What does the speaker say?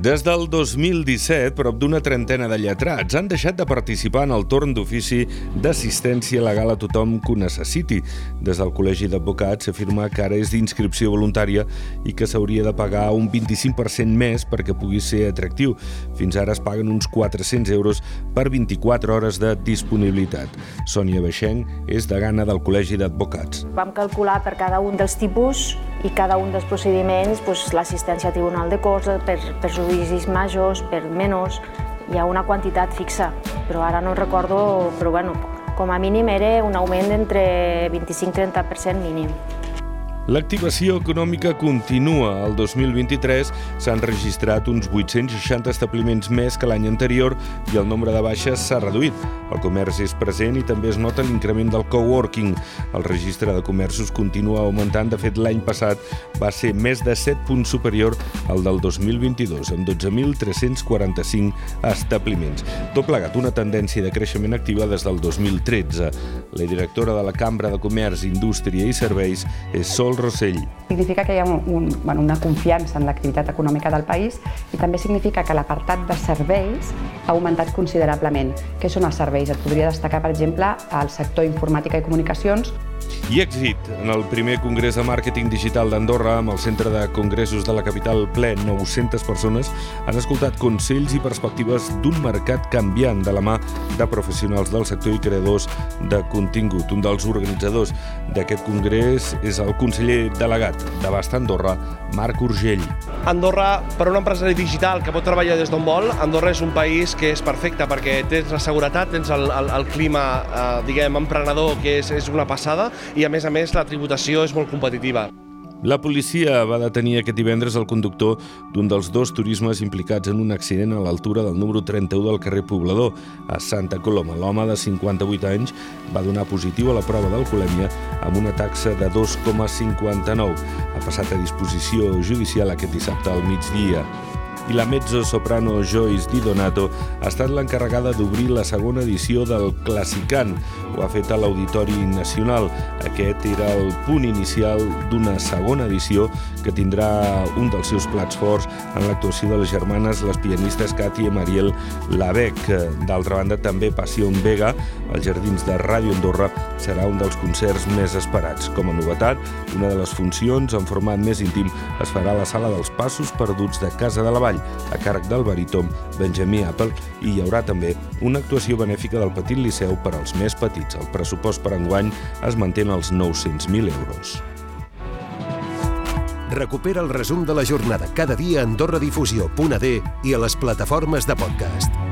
Des del 2017, prop d'una trentena de lletrats han deixat de participar en el torn d'ofici d'assistència legal a tothom que ho necessiti. Des del Col·legi d'Advocats s'afirma que ara és d'inscripció voluntària i que s'hauria de pagar un 25% més perquè pugui ser atractiu. Fins ara es paguen uns 400 euros per 24 hores de disponibilitat. Sònia Beixenc és degana del Col·legi d'Advocats. Vam calcular per cada un dels tipus i cada un dels procediments doncs, l'assistència a tribunal de cosa per, per judicis majors, per menors, hi ha una quantitat fixa, però ara no recordo, però bueno, com a mínim era un augment d'entre 25-30% mínim. L'activació econòmica continua. El 2023 s'han registrat uns 860 establiments més que l'any anterior i el nombre de baixes s'ha reduït. El comerç és present i també es nota l'increment del coworking. El registre de comerços continua augmentant. De fet, l'any passat va ser més de 7 punts superior al del 2022, amb 12.345 establiments. Tot plegat una tendència de creixement activa des del 2013. La directora de la Cambra de Comerç, Indústria i Serveis és Sol Rossell. Significa que hi ha un, un, bueno, una confiança en l'activitat econòmica del país i també significa que l'apartat de serveis ha augmentat considerablement. Què són els serveis? Et podria destacar, per exemple, el sector informàtica i comunicacions, i èxit en el primer Congrés de Màrqueting Digital d'Andorra amb el Centre de Congressos de la capital ple 900 persones han escoltat consells i perspectives d'un mercat canviant de la mà de professionals del sector i creadors de contingut. Un dels organitzadors d'aquest congrés és el conseller delegat de Basta Andorra, Marc Urgell. Andorra, per un empresari digital que pot treballar des d'on vol, Andorra és un país que és perfecte perquè tens la seguretat, tens el, el, el clima, eh, diguem, emprenedor, que és, és una passada, i a més a més la tributació és molt competitiva. La policia va detenir aquest divendres el conductor d'un dels dos turismes implicats en un accident a l'altura del número 31 del carrer Poblador, a Santa Coloma. L'home de 58 anys va donar positiu a la prova d'alcoholèmia amb una taxa de 2,59. Ha passat a disposició judicial aquest dissabte al migdia i la mezzo-soprano Joyce Di Donato ha estat l'encarregada d'obrir la segona edició del Classicant. Ho ha fet a l'Auditori Nacional. Aquest era el punt inicial d'una segona edició que tindrà un dels seus plats forts en l'actuació de les germanes, les pianistes Cati i Mariel Labec. D'altra banda, també Passió Vega, als Jardins de Ràdio Andorra, serà un dels concerts més esperats. Com a novetat, una de les funcions en format més íntim es farà a la Sala dels Passos Perduts de Casa de la Vall, a càrrec del barítom Benjamí Apple, i hi haurà també una actuació benèfica del Petit Liceu per als més petits. El pressupost per enguany es manté als 900.000 euros. Recupera el resum de la jornada cada dia a AndorraDifusió.d i a les plataformes de podcast.